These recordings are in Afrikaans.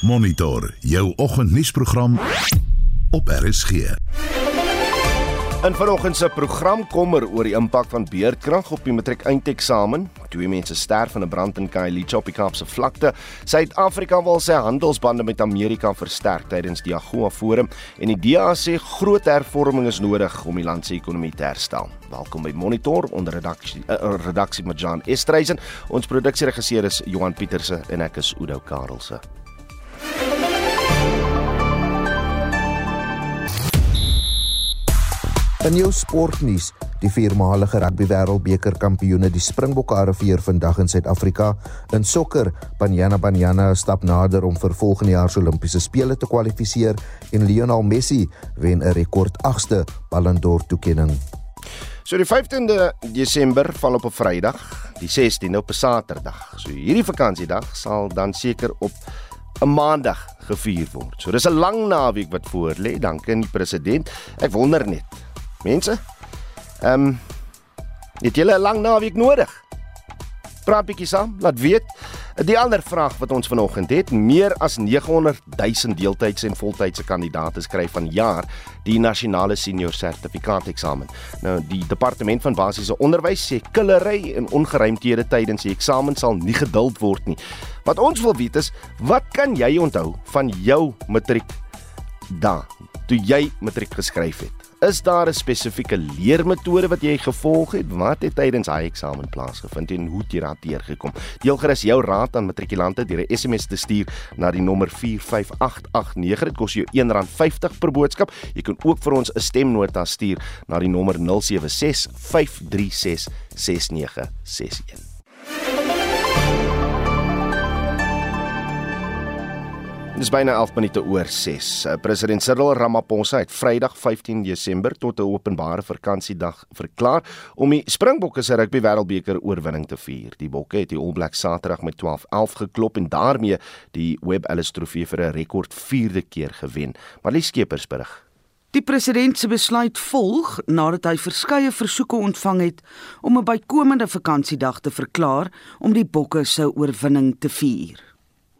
Monitor jou oggendnuusprogram op RSG. In vanoggend se program kommer oor die impak van beerdkrag op die matriek eindeksamen. Twee mense sterf in 'n brand in Khayelitsha op die Kaapse vlakte. Suid-Afrika wil sy handelsbande met Amerika versterk tydens die AGOA forum en die DA sê groot hervorming is nodig om die land se ekonomie te herstel. Welkom by Monitor onder redaksie uh, redaksie met Jan Estreisen. Ons produksieregisseur is Johan Pieterse en ek is Udo Karelse. In jou sportnuus, die viermalige rugby wêreldbeker kampioene die Springbokke arriveer vandag in Suid-Afrika. In sokker, Banyana Banyana stap nader om vir volgende jaar se Olimpiese spele te kwalifiseer en Lionel Messi wen 'n rekord 8ste Ballon d'Or toekenning. So die 15de Desember val op 'n Vrydag, die 16de op 'n Saterdag. So hierdie vakansiedag sal dan seker op 'n Maandag gevier word. So dis 'n lang naweek wat voor lê, dankie aan die president. Ek wonder net Mense, ehm um, het julle 'n lang naweek nodig? Praat bietjie saam, laat weet. Die ander vraag wat ons vanoggend het, meer as 900 000 deeltydse en voltydse kandidaate skryf vanjaar die nasionale senior sertifikaat eksamen. Nou die departement van basiese onderwys sê killery en ongeruimthede tydens die eksamen sal nie geduld word nie. Wat ons wil weet is, wat kan jy onthou van jou matriek da toe jy matriek geskryf het? Is daar 'n spesifieke leermetode wat jy gevolg het? Wat het tydens daai eksamen plaasgevind en hoe het jy daarteer gekom? Deel gerus jou raad aan matrikulante deur 'n SMS te stuur na die nommer 45889. Dit kos jou R1.50 per boodskap. Jy kan ook vir ons 'n stemnota stuur na die nommer 076 536 6961. Dis byna 11 minute oor 6. Eh, president Cyril Ramaphosa het Vrydag 15 Desember tot 'n openbare vakansiedag verklaar om die Springbokke se rugby wêreldbeker oorwinning te vier. Die Bokke het die All Blacks Saterdag met 12-11 geklop en daarmee die Webb Ellis Trofee vir 'n rekord 4de keer gewen. Marlie Skeepers berig. Die president se besluit volg nadat hy verskeie versoeke ontvang het om 'n bykomende vakansiedag te verklaar om die Bokke se oorwinning te vier.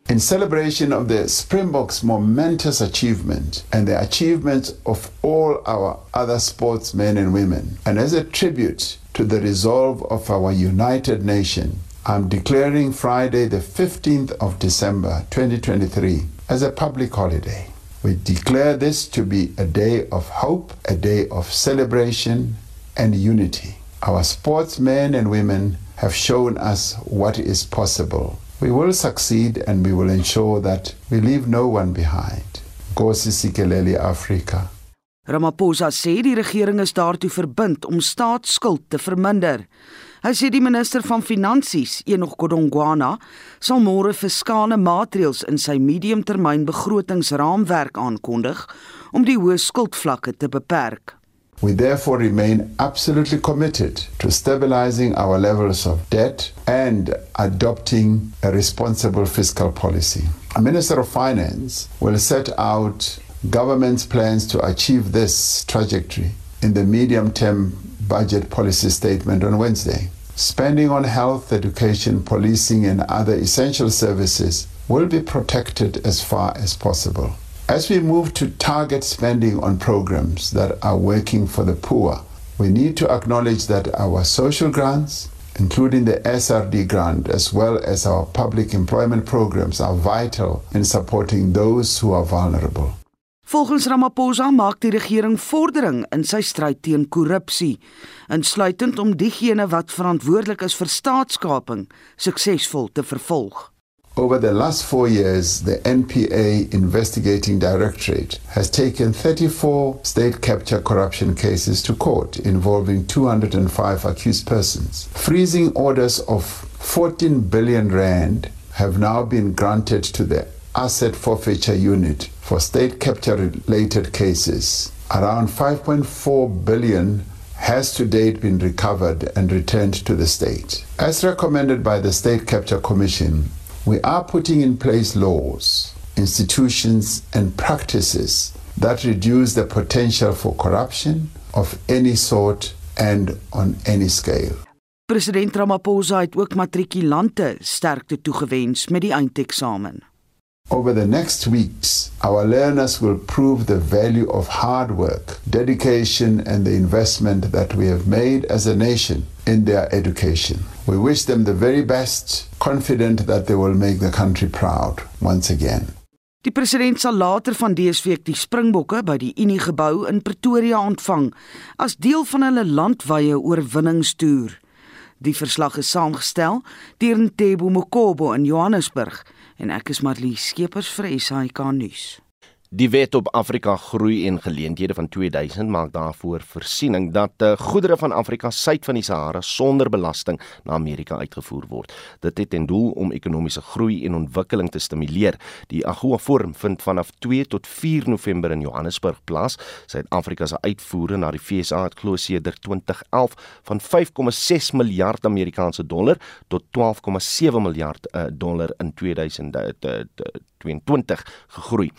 In celebration of the Springboks' momentous achievement and the achievements of all our other sportsmen and women, and as a tribute to the resolve of our united nation, I'm declaring Friday, the 15th of December 2023, as a public holiday. We declare this to be a day of hope, a day of celebration and unity. Our sportsmen and women have shown us what is possible We will succeed and we will ensure that we leave no one behind. Nkosi sikelele Afrika. Ramaphosa sê die regering is daartoe verbind om staatsskuld te verminder. Hy sê die minister van Finansies, Enoch Godongwana, sal môre fiskale maatreëls in sy mediumtermynbegrotingsraamwerk aankondig om die hoë skuldvlakke te beperk. We therefore remain absolutely committed to stabilizing our levels of debt and adopting a responsible fiscal policy. A Minister of Finance will set out government's plans to achieve this trajectory in the medium term budget policy statement on Wednesday. Spending on health, education, policing, and other essential services will be protected as far as possible. As we move to target spending on programs that are working for the poor, we need to acknowledge that our social grants, including the SRD grant, as well as our public employment programs, are vital in supporting those who are vulnerable. Volgens Ramaphosa maak die regering vordering in sy stryd teen korrupsie, insluitend om diegene wat verantwoordelik is vir staatskaping suksesvol te vervolg. Over the last four years, the NPA Investigating Directorate has taken 34 state capture corruption cases to court involving 205 accused persons. Freezing orders of 14 billion rand have now been granted to the Asset Forfeiture Unit for state capture related cases. Around 5.4 billion has to date been recovered and returned to the state. As recommended by the State Capture Commission, we are putting in place laws, institutions, and practices that reduce the potential for corruption of any sort and on any scale. President Ramaphosa het ook matrikulante sterkte toegewens met die eindeksamen. Over the next weeks, our learners will prove the value of hard work, dedication, and the investment that we have made as a nation in their education. We wish them the very best, confident that they will make the country proud once again. Die president sal later van dese week die Springbokke by die Unie gebou in Pretoria ontvang as deel van hulle landwyse oorwinningstoer. Die verslag is saamgestel deur Ntebo Mokobo in Johannesburg en ek is Marlie Skeepers vir SAK nuus. Die wet op Afrika groei en geleenthede van 2000 maak daarvoor voorsiening dat uh, goedere van Afrika suid van die Sahara sonder belasting na Amerika uitgevoer word. Dit het ten doel om ekonomiese groei en ontwikkeling te stimuleer. Die AGOA Forum vind vanaf 2 tot 4 November in Johannesburg plaas. Suid-Afrika se uitvoere na die FSA het glo sedert 2011 van 5,6 miljard Amerikaanse dollar tot 12,7 miljard uh, dollar in 2000 uh, 2022 gegroei.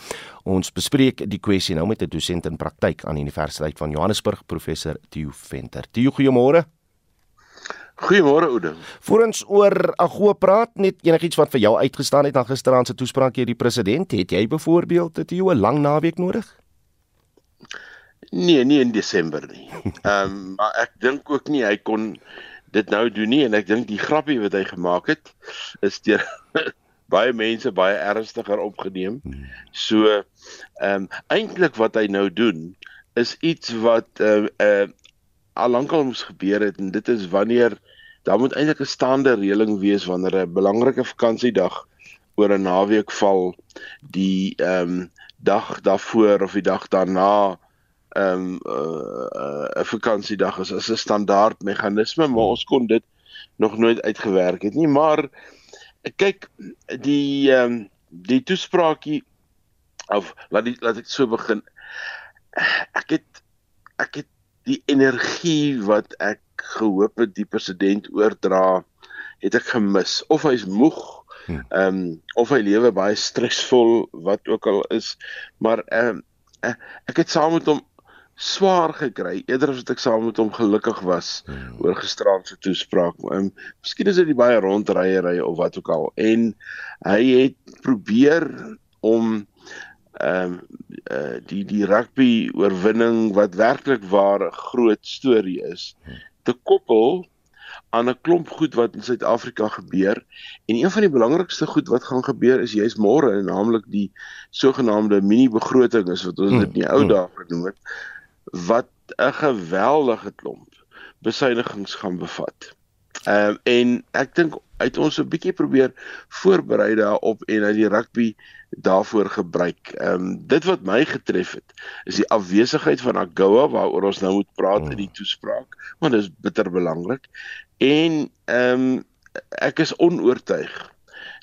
Ons bespreek die kwessie nou met 'n dosent in praktyk aan die Universiteit van Johannesburg, professor Theo Venter. Theo, goeiemôre. Goeiemôre Oude. Voor ons oor Agoa praat, net enigiets wat vir jou uitgestaan het na gisteraand se toespraak deur die president, het jy byvoorbeeld Theo 'n lang naweek nodig? Nee, nie in Desember nie. Ehm um, maar ek dink ook nie hy kon dit nou doen nie en ek dink die grappie wat hy gemaak het is deur baie mense baie ernstiger opgeneem. Hmm. So ehm um, eintlik wat hy nou doen is iets wat uh uh al lankal moes gebeur het en dit is wanneer daar moet eintlik 'n staande reëling wees wanneer 'n belangrike vakansiedag oor 'n naweek val die ehm um, dag daarvoor of die dag daarna ehm um, 'n uh, uh, vakansiedag is as 'n standaard meganisme maar ons kon dit nog nooit uitgewerk het nie maar kyk die ehm um, die toespraakie of laat die, laat ek so begin. Ek het ek het die energie wat ek gehoop het die president oordra het ek gemis. Of hy's moeg hm. ehm um, of hy lewe baie stresvol wat ook al is. Maar ehm um, ek het saam met hom swaar gekry eerder as wat ek saam met hom gelukkig was hmm. oor gisteraand se toespraak. Um, miskien is dit baie rondryery of wat ook al. En hy het probeer om ehm um, uh, die die rugby oorwinning wat werklik waar 'n groot storie is hmm. te koppel aan 'n klomp goed wat in Suid-Afrika gebeur en een van die belangrikste goed wat gaan gebeur is juis môre naamlik die sogenaamde mini begroting is wat ons dit in die ou hmm. dae genoem het wat 'n geweldige klomp besuinigings gaan bevat. Ehm um, en ek dink uit ons 'n bietjie probeer voorberei daarop en uit die rugby daarvoor gebruik. Ehm um, dit wat my getref het is die afwesigheid van Agoa waaroor ons nou moet praat in die toespraak, want dit is bitter belangrik. En ehm um, ek is onoortuig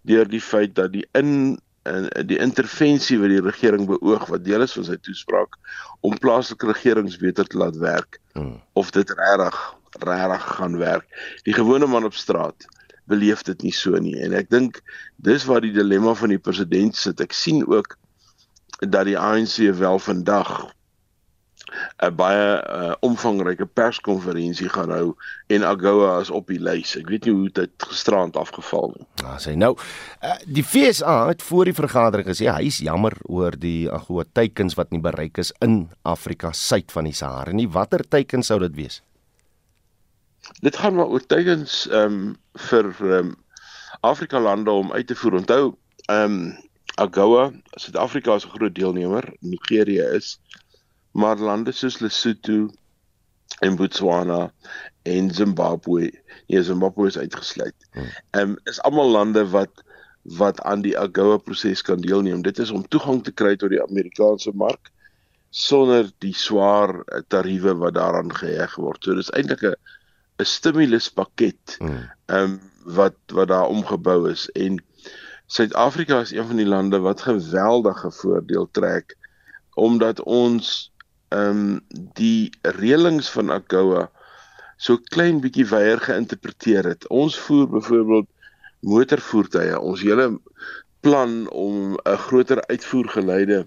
deur die feit dat die in die intervensie wat die regering beoog wat deel is van sy toespraak om plaaslike regerings beter te laat werk hmm. of dit regtig regtig gaan werk. Die gewone man op straat beleef dit nie so nie en ek dink dis waar die dilemma van die president sit. Ek sien ook dat die ANC wel vandag 'n baie uh, omvangryke perskonferensie gaan hou en AGOA is op die lys. Ek weet nie hoe dit gisterand afgeval nie. Ja, sê nou, uh, die FSA het voor die vergadering gesê hy is jammer oor die AGOA teikens wat nie bereik is in Afrika suid van die Sahara nie. Watter teikens sou dit wees? Dit gaan maar oor teikens ehm um, vir ehm um, Afrika lande om uit te voer. Onthou, ehm um, AGOA, Suid-Afrika is 'n groot deelnemer, Nigerië is maar lande soos Lesotho en Botswana en Zimbabwe, nee Zimbabwe is uitgesluit. Hmm. Ehm um, is almal lande wat wat aan die AGOA proses kan deelneem. Dit is om toegang te kry tot die Amerikaanse mark sonder die swaar eh, tariewe wat daaraan geheg word. So dis eintlik 'n 'n stimuluspakket hmm. ehm um, wat wat daar omgebou is en Suid-Afrika is een van die lande wat geweldige voordeel trek omdat ons ehm um, die reëlings van AGOA so klein bietjie weier geïnterpreteer het. Ons voer byvoorbeeld motorvoertuie. Ons hele plan om 'n groter uitvoergeleide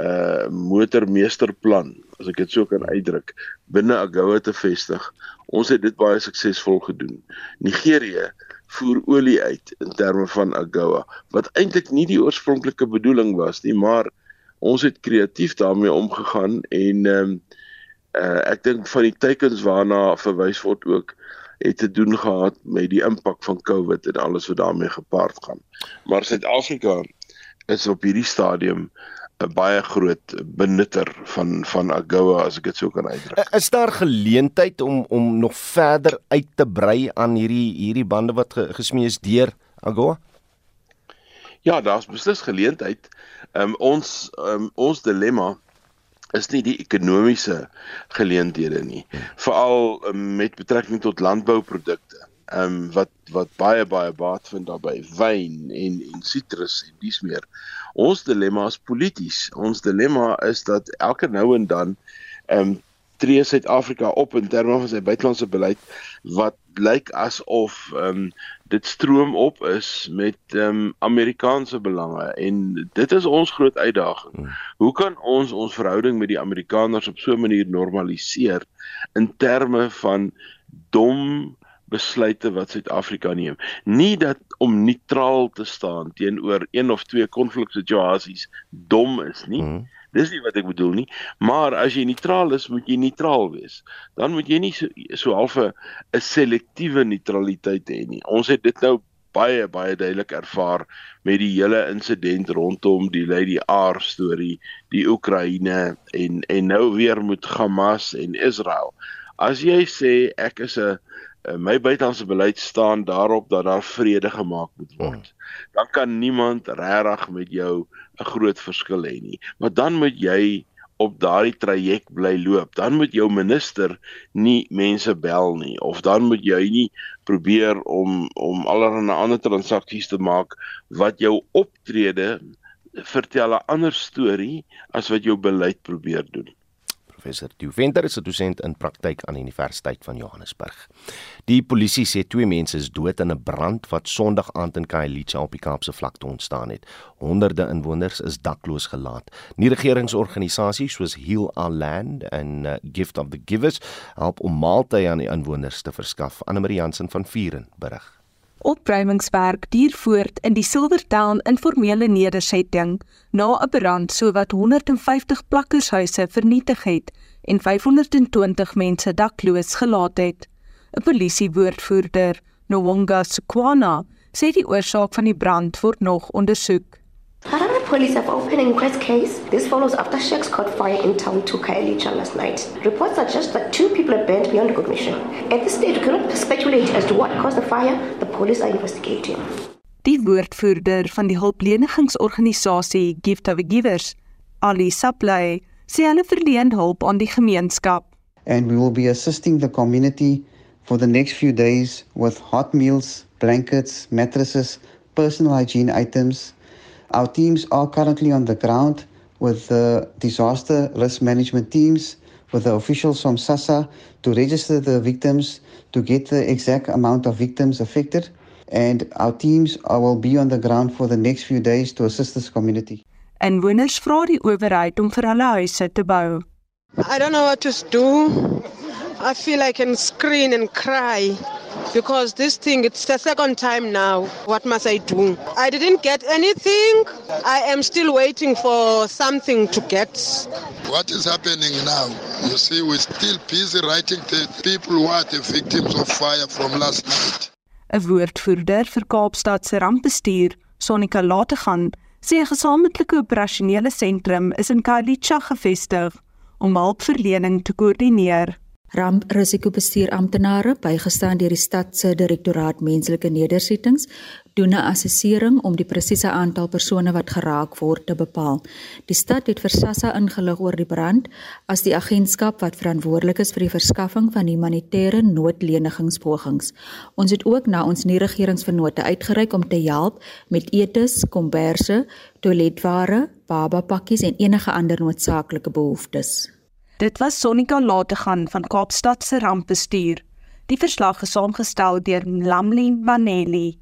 uh motormeesterplan, as ek dit so kan uitdruk, binne AGOA te vestig. Ons het dit baie suksesvol gedoen. Nigerië voer olie uit in terme van AGOA wat eintlik nie die oorspronklike bedoeling was nie, maar ons het kreatief daarmee omgegaan en ehm um, uh, ek dink van die teikens waarna verwys word ook het te doen gehad met die impak van COVID en alles wat daarmee gepaard gaan. Maar Suid-Afrika is op hierdie stadium 'n baie groot benutter van van AGOA as ek dit sou kan uitdruk. Is daar geleentheid om om nog verder uit te brei aan hierdie hierdie bande wat gesmee is deur AGOA? Ja, daar's beslis geleentheid. Um, ons um, ons dilemma is nie die ekonomiese geleenthede nie. Veral um, met betrekking tot landbouprodukte ehm um, wat wat baie baie baat vind daarbey wyn en en sitrus en dis meer. Ons dilemma is polities ons dilemma is dat elke nou en dan ehm um, tree Suid-Afrika op in terme van sy buitelandse beleid wat lyk asof ehm um, dit stroom op is met ehm um, Amerikaanse belange en dit is ons groot uitdaging. Hmm. Hoe kan ons ons verhouding met die Amerikaners op so 'n manier normaliseer in terme van dom besluite wat Suid-Afrika neem. Nie dat om neutraal te staan teenoor een of twee konfliksituasies dom is nie. Hmm. Dis nie wat ek bedoel nie, maar as jy neutraal is, moet jy neutraal wees. Dan moet jy nie so so half 'n selektiewe neutraliteit hê nie. Ons het dit nou baie baie duidelik ervaar met die hele insident rondom die Lady R storie, die Oekraïne en en nou weer met Hamas en Israel. As jy sê ek is 'n my buitelandse beleid staan daarop dat daar vrede gemaak moet word. Hmm. Dan kan niemand regtig met jou 'n groot verskil hê nie. Maar dan moet jy op daardie traject bly loop. Dan moet jou minister nie mense bel nie of dan moet jy nie probeer om om allerlei ander transaksies te maak wat jou optrede vertel 'n ander storie as wat jou beleid probeer doen. Professor Duventer is 'n dosent in praktyk aan die Universiteit van Johannesburg. Die polisie sê twee mense is dood in 'n brand wat Sondag aand in Khayelitsha op die Kaapse vlakte ontstaan het. Honderde inwoners is dakloos gelaat. Nie regeringsorganisasies soos Heal Our Land en uh, Gift of the Givers help om maaltye aan die inwoners te verskaf. Anne Marie Jansen van Vuren berig. Opruimingswerk duur voort in die Silvertown informele nedersetting na 'n brand sowat 150 plakkershuise vernietig het en 520 mense dakloos gelaat het. 'n Polisiewoordvoerder, Nwonga Sukwana, sê die oorsaak van die brand word nog ondersoek. Harare police have opened an inquest case. This follows after Sheikh's caught fire in town to Kailicha last night. Reports suggest that two people are burnt beyond recognition. At this stage, we cannot speculate as to what caused the fire. The police are investigating. Die woordvoerder van die hulplenigingsorganisasie Gift of Givers, Ali Supply, sê hulle verleen hulp aan die gemeenskap. And we will be assisting the community for the next few days with hot meals, blankets, mattresses, personal hygiene items, Our teams are currently on the ground with the disaster risk management teams, with the officials from SASA to register the victims, to get the exact amount of victims affected. And our teams are, will be on the ground for the next few days to assist this community. En woners vra die owerheid om vir hulle huise te bou. I don't know what to do. I feel I can scream and cry because this thing it's the second time now. What must i do? I didn't get anything. I am still waiting for something to get. What is happening now? You see we're still busy writing the people who are the victims of fire from last night. 'n woordvoerder vir Kaapstad se rampbestuur Sonika Lategan sê 'n gesamentlike operasionele sentrum is in Kalicha gevestig om hulpverlening te koördineer ramprisikobestuur amptenare bygestaan deur die stad se direktoraat menslike nedersettings doen 'n assessering om die presiese aantal persone wat geraak word te bepaal. Die stad het vir SASSA ingelig oor die brand as die agentskap wat verantwoordelik is vir die verskaffing van humanitêre noodlenigingspogings. Ons het ook na ons nie regeringsvennote uitgereik om te help met etes, komberse, toiletware, baba pakkies en enige ander noodsaaklike behoeftes. Dit was Sonika Lategan van Kaapstad se rampbestuur. Die verslag is saamgestel deur Lamlin Vanelli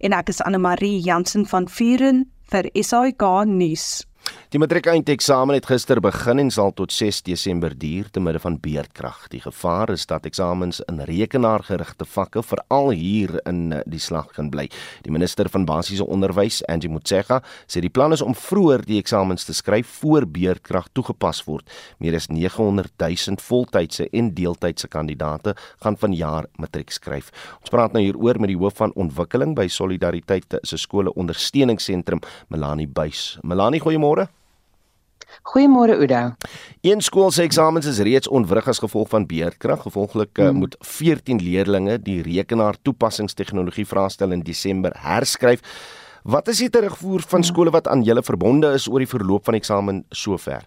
en ek is Anne Marie Jansen van Vuren vir SAK nuus. Die matriekeinteksamen het gister begin en sal tot 6 Desember duur te midde van beerdkrag. Die gevaar is dat eksamens in rekenaargerigte vakke veral hier in eh, die slag gaan bly. Die minister van basiese onderwys, Angie Motshega, sê die plan is om vroeër die eksamens te skryf voor beerdkrag toegepas word. Meer as 900 000 voltydse en deeltydse kandidate gaan vanjaar matriek skryf. Ons praat nou hieroor met die hoof van ontwikkeling by Solidariteit se skole ondersteuningsentrum, Melanie Buys. Melanie, goeiemôre. Goeiemôre Oudo. Een skool se eksamens is reeds ontwrig as gevolg van beerdkrag. Gevolglik hmm. moet 14 leerdlinge die rekenaar toepassingstegnologie vraestel in Desember herskryf. Wat is die terugvoer van skole wat aan julle verbonde is oor die verloop van eksamen sover?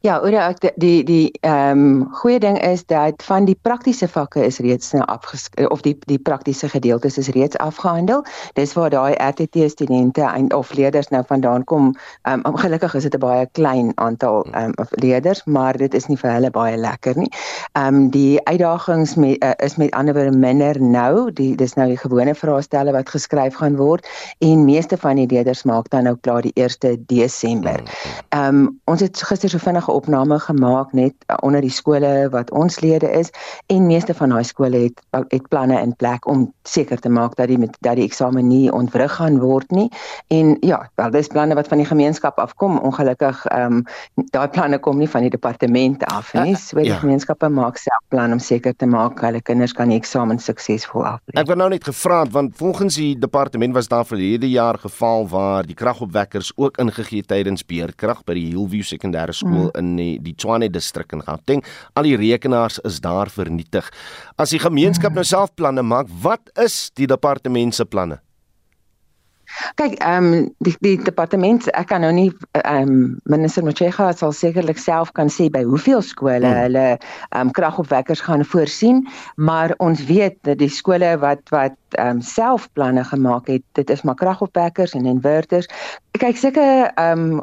Ja, oor die die die ehm um, goeie ding is dat van die praktiese vakke is reeds nou afgeskryf of die die praktiese gedeeltes is reeds afgehandel. Dis waar daai RTT studente en of leerders nou vandaan kom. Ehm um, gelukkig is dit 'n baie klein aantal ehm um, leerders, maar dit is nie vir hulle baie lekker nie. Ehm um, die uitdagings met uh, is met ander woorde minder nou. Die dis nou die gewone vraestelle wat geskryf gaan word en meeste van die leerders maak dan nou klaar die 1 Desember. Ehm um, ons het gister so vinnige opname gemaak net uh, onder die skole wat ons lede is en meeste van daai skole het het planne in plek om seker te maak dat die met dat die eksamen nie ontwrig gaan word nie. En ja, wel dis planne wat van die gemeenskap afkom. Ongelukkig ehm um, daai planne kom nie van die departement af nie. Uh, so die ja. gemeenskappe maak self plan om seker te maak hulle kinders kan die eksamen suksesvol aflê. Ek wou nou net gevra want volgens die departement was daar vir hierdie jaar geval waar die kragopwekkers ook ingegee tydens beerdkrag by die Hillview sekondêre skool skool mm. in die, die Tshwane distrik in Gauteng. Al die rekenaars is daar vernietig. As die gemeenskap mm. nou self planne maak, wat is die departement se planne? Kyk, ehm um, die die departement ek kan nou nie ehm um, minister Mochega sal sekerlik self kan sê by hoeveel skole hmm. hulle ehm um, kragopwekkers gaan voorsien, maar ons weet dat die skole wat wat ehm um, self planne gemaak het, dit is maar kragopwekkers en inverters. Kyk, sulke ehm um,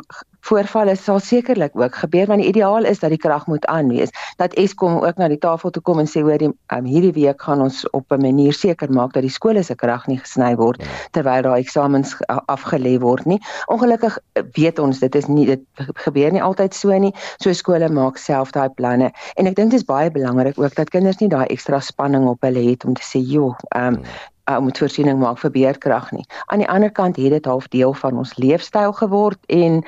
voorvalle sal sekerlik ook gebeur want die ideaal is dat die krag moet aan wees. Dat Eskom ook na die tafel toe kom en sê hoor die um, hierdie week gaan ons op 'n manier seker maak dat die skole se krag nie gesny word ja. terwyl daai eksamens afgelê word nie. Ongelukkig weet ons dit is nie dit gebeur nie altyd so nie. So skole maak self daai planne. En ek dink dit is baie belangrik ook dat kinders nie daai ekstra spanning op hulle het om te sê joh um, uh, moet voorsiening maak vir beerdkrag nie. Aan die ander kant het dit half deel van ons leefstyl geword en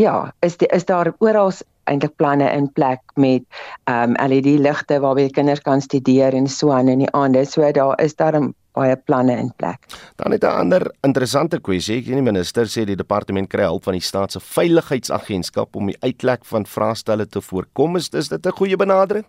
ja, is die, is daar oral eintlik planne in plek met ehm um, LED ligte waarby kinders kan studeer en so aan in die aande. So daar is daar baie planne in plek. Dan het 'n ander interessante kwessie. Ek sien die minister sê die departement kry hulp van die staat se veiligheidsagentskap om die uitlek van vraestelle te voorkom. Is dit 'n goeie benadering?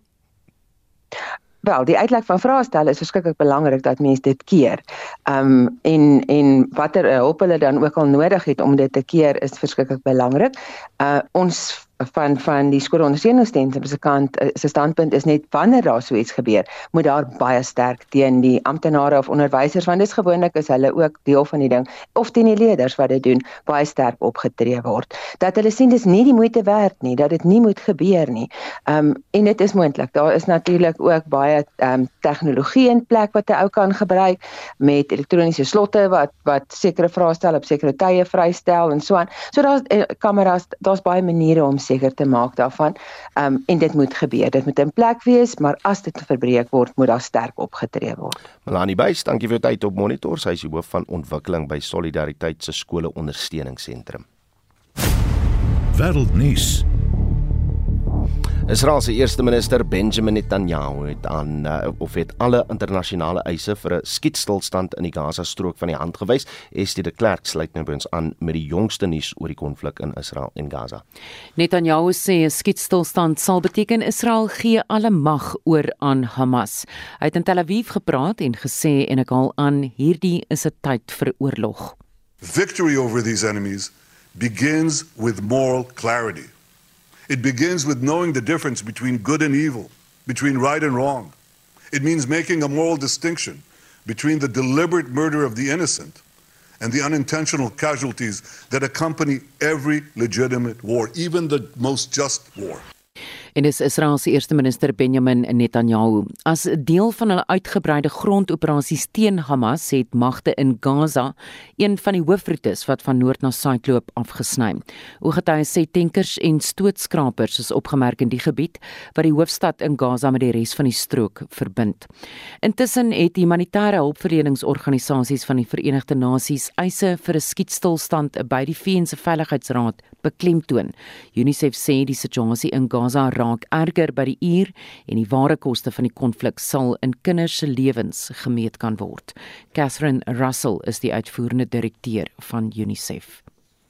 Wel, die uitleg van vraestelle is verskriklik belangrik dat mense dit keer. Ehm um, en en watter hulp hulle dan ook al nodig het om dit te keer is verskriklik belangrik. Uh ons van van die skoolondersteuningsdienste se kant eh, se standpunt is net wanneer daar so iets gebeur, moet daar baie sterk teen die amptenare of onderwysers want dis gewoonlik is hulle ook deel van die ding of teen die leerders wat dit doen, baie sterk opgetree word. Dat hulle sien dis nie die moeite werd nie, dat dit nie moet gebeur nie. Ehm um, en dit is moontlik. Daar is natuurlik ook baie ehm um, tegnologie in plek wat 'n ou kan gebruik met elektroniese slotte wat wat sekere vraestelle op sekere tye vrystel en so aan. So daar's eh, kameras, daar's baie maniere om seker te maak daarvan. Ehm um, en dit moet gebeur. Dit moet in plek wees, maar as dit verbreek word, moet daar sterk opgetree word. Melanie Buys, dankie vir jou tyd op Monitor. Sy is die hoof van ontwikkeling by Solidariteit se skole ondersteuningsentrum. Wêreldnuus. Israel se eerste minister Benjamin Netanyahu het aan uh, of het alle internasionale eise vir 'n skietstilstand in die Gaza-strook van die hand gewys. Estie de Klerk sluit nou by ons aan met die jongste nuus oor die konflik in Israel en Gaza. Netanyahu sê 'n skietstilstand sal beteken Israel gee alle mag oor aan Hamas. Hy het in Tel Aviv gepraat en gesê en ek haal aan hierdie is 'n tyd vir oorlog. Victory over these enemies begins with moral clarity. It begins with knowing the difference between good and evil, between right and wrong. It means making a moral distinction between the deliberate murder of the innocent and the unintentional casualties that accompany every legitimate war, even the most just war. En dis Israel se eerste minister Benjamin Netanyahu. As deel van hulle uitgebreide grondoperasies teen Hamas het magte in Gaza een van die hoofroetes wat van noord na suid loop afgesny. Ooggetuies sê tankers en stootskrapers is opgemerk in die gebied wat die hoofstad in Gaza met die res van die strook verbind. Intussen het humanitêre hulpverleningsorganisasies van die Verenigde Nasies eise vir 'n skietstilstand by die VN se Veiligheidsraad beklemtoon. UNICEF sê die situasie in Gaza raak erger by die uur en die ware koste van die konflik sal in kinders se lewens gemeet kan word. Catherine Russell is die uitvoerende direkteur van UNICEF.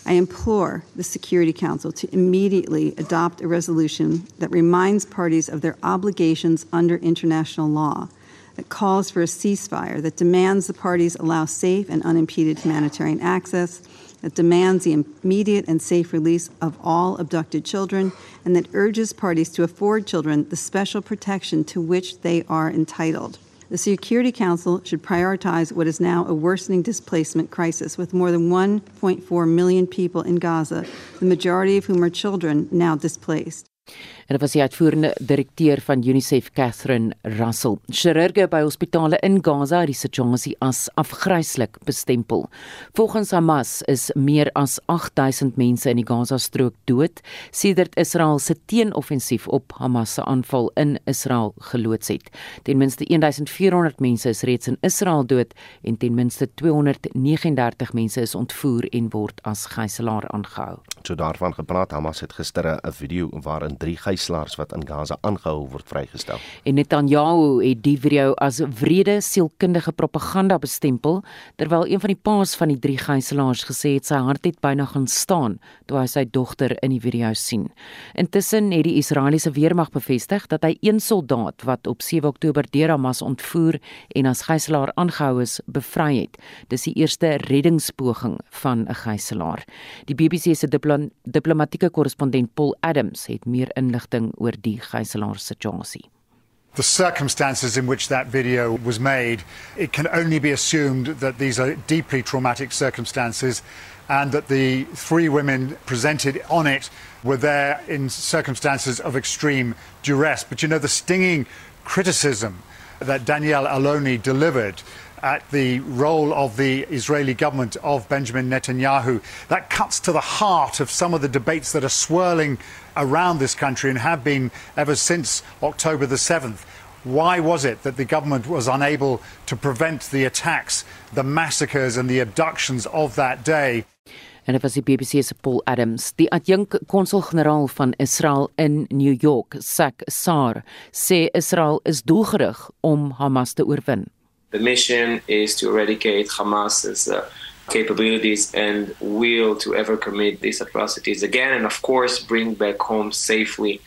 I implore the Security Council to immediately adopt a resolution that reminds parties of their obligations under international law, that calls for a ceasefire, that demands the parties allow safe and unimpeded humanitarian access, that demands the immediate and safe release of all abducted children, and that urges parties to afford children the special protection to which they are entitled. The Security Council should prioritize what is now a worsening displacement crisis with more than 1.4 million people in Gaza, the majority of whom are children now displaced. En dit was die uitvoerende direkteur van UNICEF, Catherine Russell. Chirurge by hospitale in Gaza het die situasie as afgryslik bestempel. Volgens Hamas is meer as 8000 mense in die Gaza-strook dood sedert Israel se teenoffensief op Hamas se aanval in Israel geloods het. Ten minste 1400 mense is reeds in Israel dood en ten minste 239 mense is ontvoer en word as gijslaar aangehou. So daarvan gepraat, Hamas het gister 'n video waarin 3 gijslaars wat in Gaza aangehou word vrygestel. En Netanyahu het die video as wrede sielkundige propaganda bestempel, terwyl een van die paas van die 3 gijslaars gesê het sy hart het byna gaan staan toe hy sy dogter in die video sien. Intussen het die Israeliese weermag bevestig dat hy een soldaat wat op 7 Oktober deur Hamas ontvoer en as gijslaar aangehou is, bevry het. Dis die eerste reddingspoging van 'n gijslaar. Die BBC se diplo diplomatieke korrespondent Paul Adams het meer inligting oor die gijslaar situasie. The circumstances in which that video was made, it can only be assumed that these are deeply traumatic circumstances and that the three women presented on it were there in circumstances of extreme duress. But you know, the stinging criticism that Danielle Aloni delivered at the role of the Israeli government of Benjamin Netanyahu. That cuts to the heart of some of the debates that are swirling around this country and have been ever since October the 7th. Why was it that the government was unable to prevent the attacks, the massacres, and the abductions of that day? en dit was die Paul Adams. Die adjunk konsul-generaal van Israel in New York, Sak Sar, sê Israel is doelgerig om Hamas. The mission is to eradicate Hamas's uh, capabilities and will to ever commit these atrocities again, and of course, bring back home safely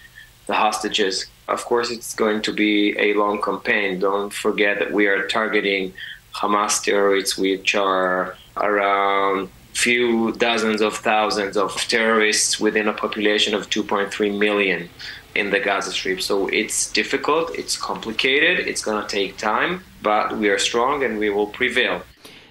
the hostages. Of course, it's going to be a long campaign. Don't forget that we are targeting Hamas terrorists, which are around few dozens of thousands of terrorists within a population of 2.3 million in the Gaza Strip. So it's difficult, it's complicated, it's going to take time, but we are strong and we will prevail.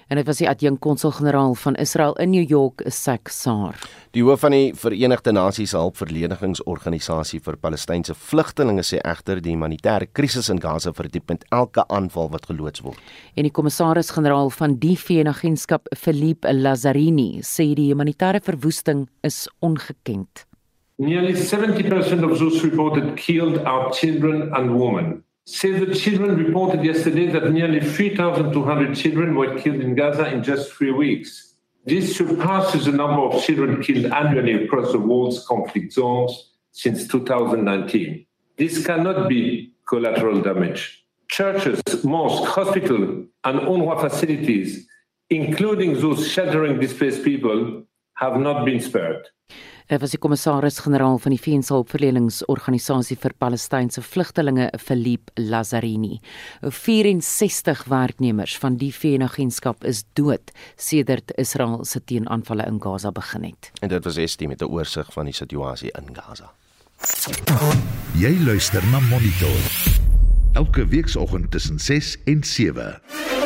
En dit was die adjunk konsul-generaal van Israel in New York, Sak Sar. Die hoof van die Verenigde Nasies hulpverleningsorganisasie vir Palestynse vlugtelinge sê egter die humanitêre krisis in Gaza verdiep met elke aanval wat geloods word. En die kommissaris-generaal van die VN-agentskap, Philippe Lazzarini, sê die humanitêre verwoesting is ongekend. Nearly 70% of those reported killed are children and women. Save the Children reported yesterday that nearly 3,200 children were killed in Gaza in just three weeks. This surpasses the number of children killed annually across the world's conflict zones since 2019. This cannot be collateral damage. Churches, mosques, hospitals, and UNRWA facilities, including those sheltering displaced people, have not been spared. Hy was die kommissaris-generaal van die VN-hulpverleningsorganisasie vir Palestynse vlugtelinge, Philippe Lazzarini. 64 werknemers van die VN-agentskap is dood sedert Israel se teenaanvalle in Gaza begin het. En dit was Estie met 'n oorsig van die situasie in Gaza. Jy luister na Monitor. Elke weekoggend tussen 6 en 7.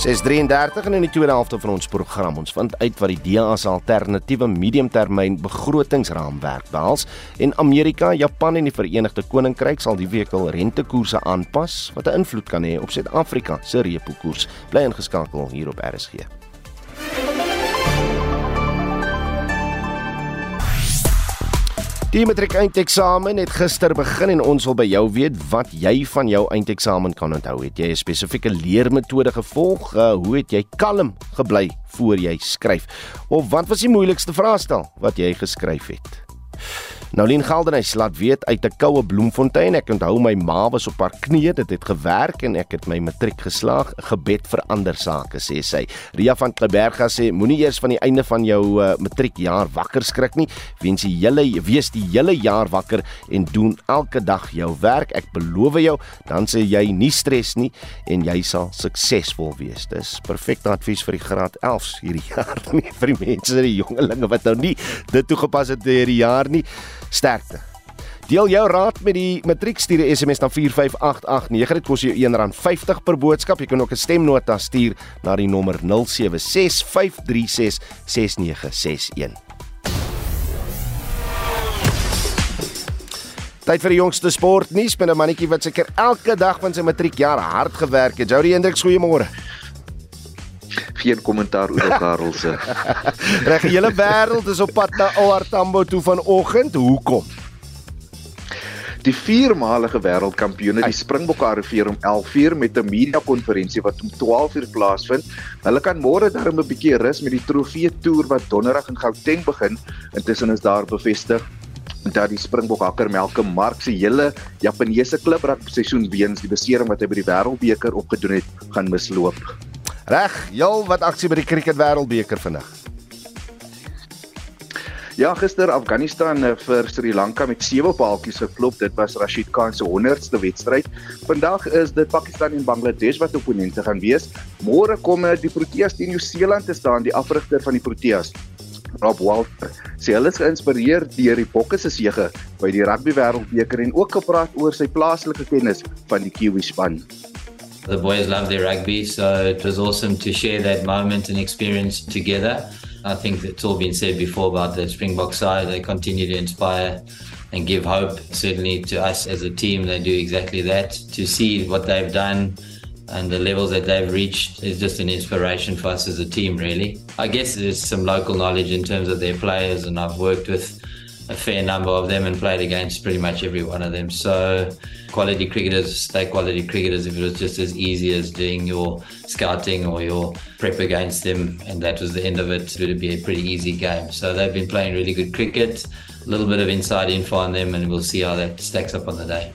6:33 en in die tweede helfte van ons program ons vind uit wat die DA se alternatiewe mediumtermyn begrotingsraamwerk behels en Amerika, Japan en die Verenigde Koninkryk sal die week al rentekoerse aanpas wat 'n invloed kan hê op Suid-Afrika se repo koers. Bly ingeskakel hier op RSG. Die matriek eindeksamen het gister begin en ons wil by jou weet wat jy van jou eindeksamen kan onthou. Het jy 'n spesifieke leermetode gevolg? Uh, hoe het jy kalm gebly voor jy skryf? Of wat was die moeilikste vraestel wat jy geskryf het? Nolien Geldenhuys laat weet uit 'n koue Bloemfontein. Ek onthou my ma was op haar knieë, dit het gewerk en ek het my matriek geslaag. Gebed vir ander sake, sê sy. Ria van Kleberga sê moenie eers van die einde van jou uh, matriekjaar wakker skrik nie. Wees die hele wees die hele jaar wakker en doen elke dag jou werk. Ek beloof jou, dan sê jy nie stres nie en jy sal suksesvol wees. Dis perfekte advies vir die graad 11s hierdie jaar nie vir die mense, die jongelinge wat nou nie dit toegepas het hierdie jaar nie. Sterkte. Deel jou raad met die matriek stuur 'n SMS na 45889. Dit kos jou R1.50 per boodskap. Jy kan ook 'n stemnota stuur na die nommer 0765366961. Tyd vir die jongste sportnuus met 'n mannetjie wat seker elke dag van sy matriekjaar hard gewerk het. Jody Hendriks, goeiemôre. Geen kommentaar oor Karel se. Reg, die hele wêreld is op pad na OR Tambo toe vanoggend. Hoekom? Die viermalige wêreldkampioene, die Springbokke arriveer om 11:00 met 'n media konferensie wat om 12:00 plaasvind. Hulle kan môre darm 'n bietjie rus met die trofee toer wat donderdag in Gauteng begin. Intussen is daar bevestig dat die Springbok hakker Malcolm Marx se hele Japaneese klubrak seisoen weens die besering wat hy by die Wêreldbeker opgedoen het, gaan misloop. Reg, jou wat aksie by die Cricket Wêreldbeker vandag. Ja, gister Afghanistan eh, vir Sri Lanka met 7 paaltjies geklop. Dit was Rashid Khan se 100ste wedstryd. Vandag is dit Pakistan en Bangladesh wat opponente gaan wees. Môre kom eh, die Proteas teen Nieu-Seeland te staan, die afrigter van die Proteas. Rob Walter sê hulle is geïnspireer deur die Bokke se sege by die Rugby Wêreldbeker en ook gepraat oor sy plaaslike kennis van die Kiwi span. The boys love their rugby, so it was awesome to share that moment and experience together. I think it's all been said before about the Springbok side. They continue to inspire and give hope. Certainly to us as a team, they do exactly that. To see what they've done and the levels that they've reached is just an inspiration for us as a team, really. I guess there's some local knowledge in terms of their players, and I've worked with a fair number of them and played against pretty much every one of them. So, quality cricketers stay quality cricketers if it was just as easy as doing your scouting or your prep against them, and that was the end of it. It would be a pretty easy game. So, they've been playing really good cricket, a little bit of inside info on them, and we'll see how that stacks up on the day.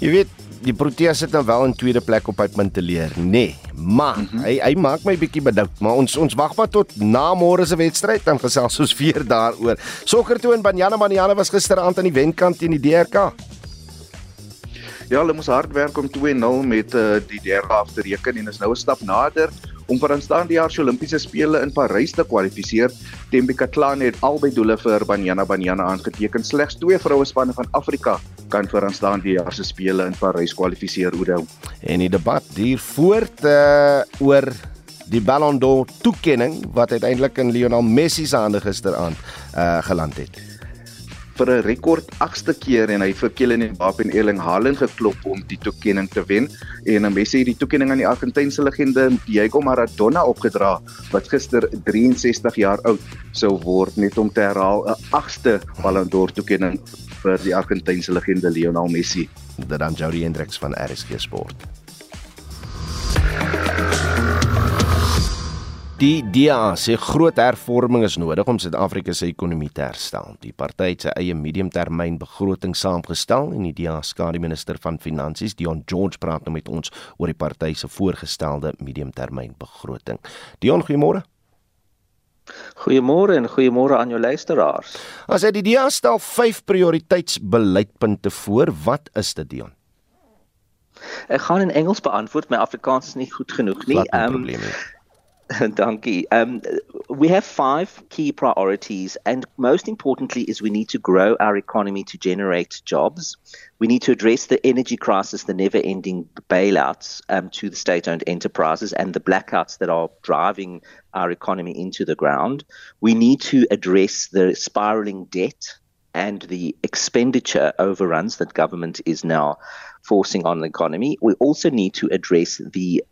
Weet, die Proteas het nou wel in tweede plek op uitmunteleer, nê. Nee, maar mm -hmm. hy hy maak my bietjie bedout, maar ons ons wag maar tot na môre se wedstryd dan gesels ons weer daaroor. Sokker toe in Banyana Banyana was gisteraand aan die wenkant teen die DRK. Ja, hulle moes hard werk om 2-0 met uh, die derde af te reken en is nou 'n stap nader om vir aanstaande jaar se Olimpiese spele in Parys te kwalifiseer. Tembi Katlane het albei doele vir Banyana Banyana aangeteken. Slegs twee vroue spanne van Afrika kan vir aanstaande jaar se spele in Parys kwalifiseer, Oudo. En die debat duur voort uh, oor die Ballon d'Or toekenning wat uiteindelik in Lionel Messi se hande gisteraand uh, geland het vir 'n rekord 8ste keer en hy vir Kylian Mbappé en Erling Haaland geklop om die toekenning te wen en dan Messi het die toekenning aan die Argentynse legende Diego Maradona opgedra wat gister 63 jaar oud sou word net om te herhaal 'n 8ste Ballon d'Or toekenning vir die Argentynse legende Lionel Messi. Dit dan Jody Hendricks van RSG Sport. Die DA sê groot hervorming is nodig om Suid-Afrika se ekonomie te herstel. Die party het sy eie mediumtermyn begroting saamgestel en die DA skare minister van finansies Dion George praat nou met ons oor die party se voorgestelde mediumtermyn begroting. Dion, goeiemôre. Goeiemôre en goeiemôre aan jou luisteraars. As hy die DA stel 5 prioriteitsbeleidpunte voor, wat is dit Dion? Ek gaan in Engels beantwoord, my Afrikaans is nie goed genoeg nie. Ehm Donkey. Um, we have five key priorities, and most importantly, is we need to grow our economy to generate jobs. We need to address the energy crisis, the never-ending bailouts um, to the state-owned enterprises, and the blackouts that are driving our economy into the ground. We need to address the spiraling debt and the expenditure overruns that government is now forcing on the economy. We also need to address the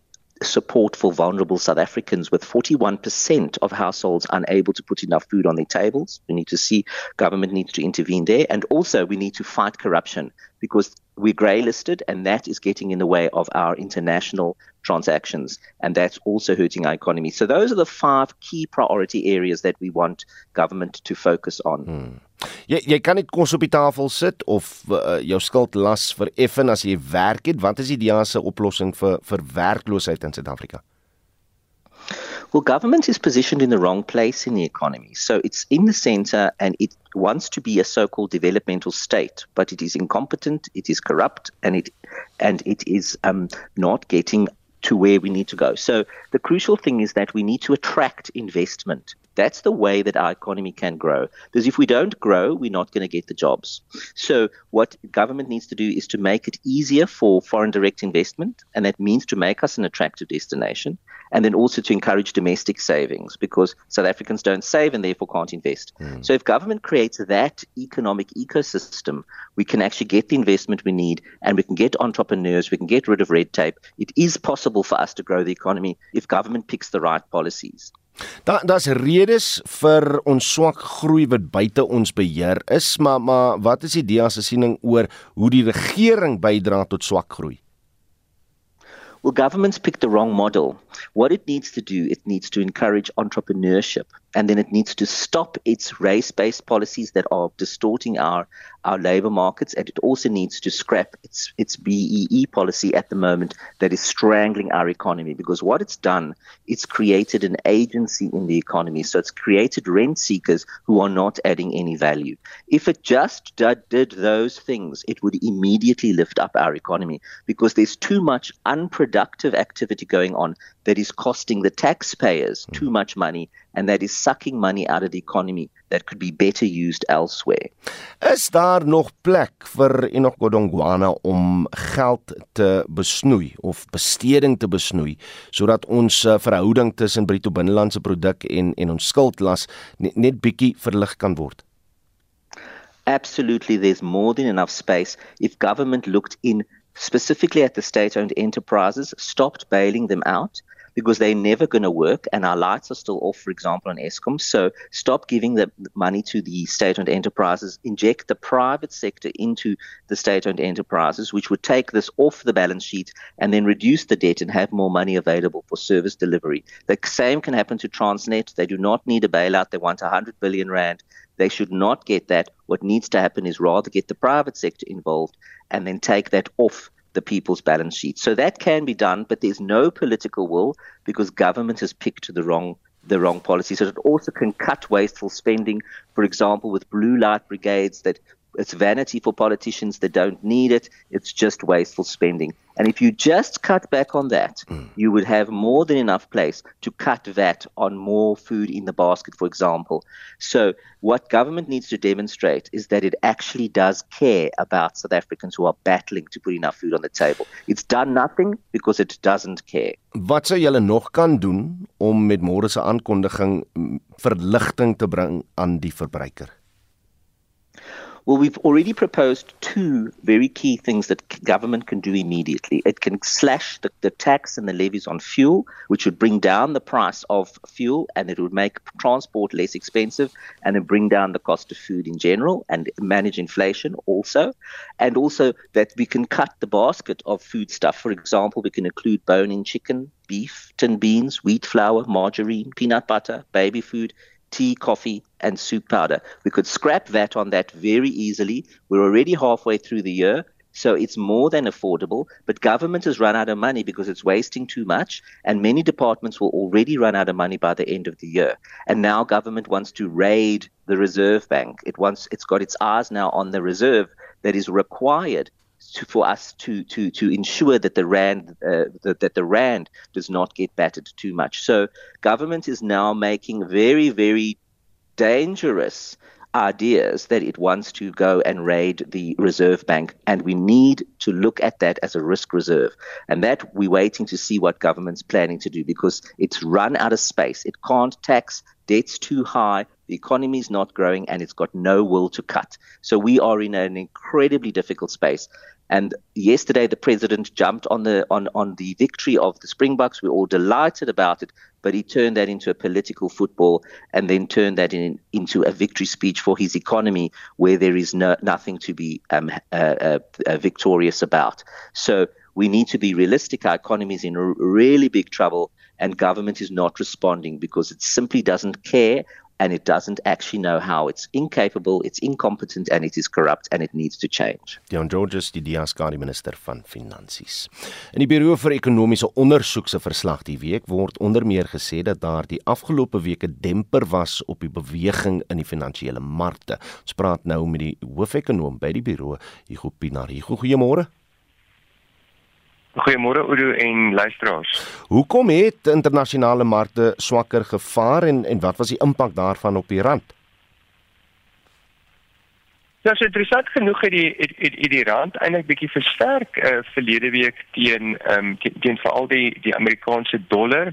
support for vulnerable South Africans with 41% of households unable to put enough food on their tables. We need to see government needs to intervene there. And also we need to fight corruption because we're grey listed and that is getting in the way of our international transactions and that's also hurting our economy. So those are the five key priority areas that we want government to focus on. Hmm. Jy jy kan net kos op die tafel sit of uh, jou skuld las vir effen as jy werk het. Wat is die ideale oplossing vir vir werkloosheid in Suid-Afrika? Well, government is positioned in the wrong place in the economy. So it's in the center and it wants to be a so-called developmental state, but it is incompetent, it is corrupt, and it and it is um, not getting to where we need to go. So the crucial thing is that we need to attract investment. That's the way that our economy can grow. Because if we don't grow, we're not going to get the jobs. So what government needs to do is to make it easier for foreign direct investment, and that means to make us an attractive destination and then also to encourage domestic savings because South Africans don't save and therefore can't invest. Mm. So if government creates that economic ecosystem, we can actually get the investment we need and we can get entrepreneurs, we can get rid of red tape. It is possible for us to grow the economy if government picks the right policies. Daar daar's redes vir ons swak groei wat buite ons beheer is, maar maar wat is die DEA se siening oor hoe die regering bydra tot swak groei? Well, governments picked the wrong model. What it needs to do, it needs to encourage entrepreneurship, and then it needs to stop its race-based policies that are distorting our our labor markets, and it also needs to scrap its its BEE policy at the moment that is strangling our economy. Because what it's done, it's created an agency in the economy, so it's created rent seekers who are not adding any value. If it just did, those things, it would immediately lift up our economy because there's too much unproductive activity going on that is costing the taxpayers too hmm. much money and that is sucking money out of the economy that could be better used elsewhere. Is daar nog plek vir Enoch Godongwana om geld te besnoei of besteding te besnoei sodat ons uh, verhouding tussen bruto binnelandse produk en en ons skuldlas net, net bietjie verlig kan word? Absolutely there's more than enough space if government looked in specifically at the state-owned enterprises stopped bailing them out because they're never going to work and our lights are still off, for example, on ESCOM. So stop giving the money to the state owned enterprises, inject the private sector into the state owned enterprises, which would take this off the balance sheet and then reduce the debt and have more money available for service delivery. The same can happen to Transnet. They do not need a bailout, they want 100 billion Rand. They should not get that. What needs to happen is rather get the private sector involved and then take that off the people's balance sheet. So that can be done, but there's no political will because government has picked the wrong the wrong policy. So it also can cut wasteful spending, for example, with blue light brigades that it's vanity for politicians that don't need it. It's just wasteful spending. And if you just cut back on that, mm. you would have more than enough place to cut VAT on more food in the basket, for example. So, what government needs to demonstrate is that it actually does care about South Africans who are battling to put enough food on the table. It's done nothing because it doesn't care. Wat sou julle nog kan doen om met môre se aankondiging mm, verligting te bring aan die verbruiker? Well, we've already proposed two very key things that government can do immediately. It can slash the, the tax and the levies on fuel, which would bring down the price of fuel and it would make transport less expensive and then bring down the cost of food in general and manage inflation also. And also that we can cut the basket of food stuff. For example, we can include bone in chicken, beef, tin beans, wheat flour, margarine, peanut butter, baby food, tea, coffee, and soup powder. We could scrap that on that very easily. We're already halfway through the year. So it's more than affordable, but government has run out of money because it's wasting too much, and many departments will already run out of money by the end of the year. And now government wants to raid the reserve bank. It wants it's got its eyes now on the reserve that is required to, for us to to to ensure that the rand uh, that, that the rand does not get battered too much. So government is now making very very dangerous ideas that it wants to go and raid the Reserve Bank, and we need to look at that as a risk reserve. And that we're waiting to see what government's planning to do because it's run out of space. It can't tax debt's too high, the economy is not growing, and it's got no will to cut. So we are in an incredibly difficult space. And yesterday, the president jumped on the on, on the victory of the Springboks. We're all delighted about it, but he turned that into a political football and then turned that in, into a victory speech for his economy, where there is no, nothing to be um, uh, uh, victorious about. So we need to be realistic. Our economy is in really big trouble, and government is not responding because it simply doesn't care and it doesn't actually know how. It's incapable, it's incompetent, and it is corrupt, and it needs to change. Dion Georges, die die minister van Finansies. In die Buro vir Ekonomiese Ondersoek se verslag die week word onder meer gesê dat daar die afgelope weke demper was op die beweging in die finansiële markte. Ons praat nou met die hoofekonoom by die Buro, Hugo Pinaar. Hugo, goeiemôre. Goeiemôre Oudo en luisteraars. Hoekom het internasionale markte swakker gevaar en en wat was die impak daarvan op die rand? Ja, so interessant genoeg het die het, het, het die rand eintlik bietjie versterk uh, verlede week teen ehm um, teen, teen veral die die Amerikaanse dollar.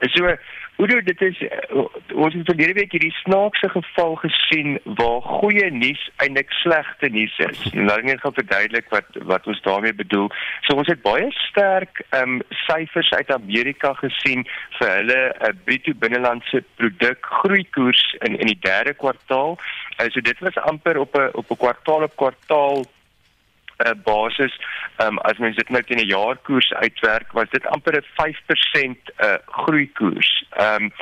So Hoe doen dit is uh, ons het verlede week hierdie snaakse geval gesien waar goeie nuus eintlik slegte nuus is. Nou net gou verduidelik wat wat ons daarmee bedoel. So ons het baie sterk ehm um, syfers uit Amerika gesien vir hulle uh, bruto binnelandse produk groeikoers in in die derde kwartaal. Uh, so dit was amper op 'n op 'n kwartaal op kwartaal uh, basis um, as mens dit nou teen 'n jaarkoers uitwerk was dit amper 'n 5% uh, groei koers. Ehm um,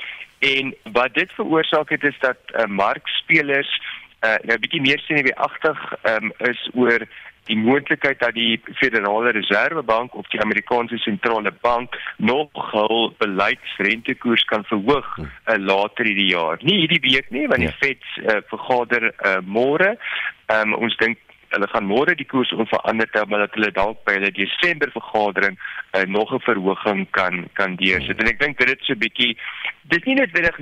en wat dit veroorsaak het is dat uh, markspelers uh, nou 'n bietjie meer senuweeagtig um, is oor die moontlikheid dat die Federale Reservebank of die Amerikaanse sentrale bank nog hul beleidsrentekoers kan verhoog uh, later hierdie jaar. Nie hierdie week nie, want die ja. Fed uh, vergader uh, môre. Um, ons dink hulle gaan môre die koers onveranderd hou maar hulle dalk by hulle Desember vergadering uh, nog 'n verhoging kan kan deursit. En ek dink dit is so 'n bietjie dis nie net weer